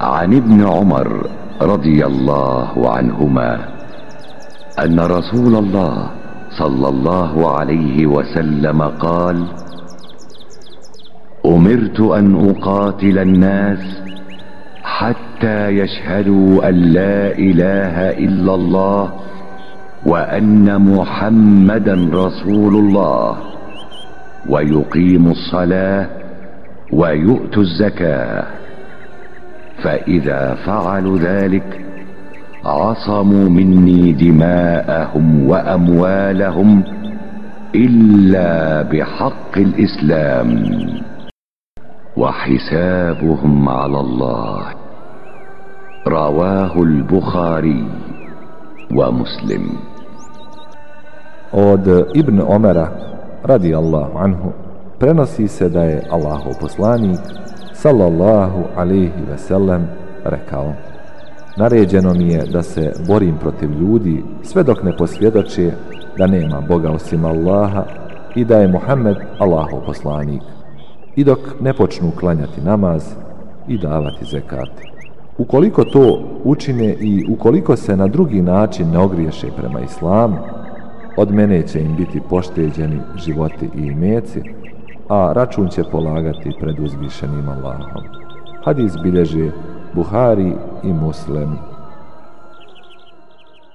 عن ابن عمر رضي الله عنهما أن رسول الله صلى الله عليه وسلم قال أمرت أن أقاتل الناس حتى يشهدوا أن لا إله إلا الله وأن محمدا رسول الله ويقيموا الصلاة ويؤتوا الزكاة. فإذا فعلوا ذلك عصموا مني دماءهم وأموالهم إلا بحق الإسلام وحسابهم على الله. رواه البخاري ومسلم. Od Ibn Omera radi Allahu anhu prenosi se da je Allahov poslanik sallallahu alaihi ve sellem rekao Naređeno mi je da se borim protiv ljudi sve dok ne posvjedoče da nema Boga osim Allaha i da je Muhammed Allahov poslanik i dok ne počnu klanjati namaz i davati zekat. Ukoliko to učine i ukoliko se na drugi način ne ogriješe prema islamu, od mene će im biti pošteđeni životi i imeci, a račun će polagati pred uzvišenim Allahom. Hadis bilježe Buhari i Muslim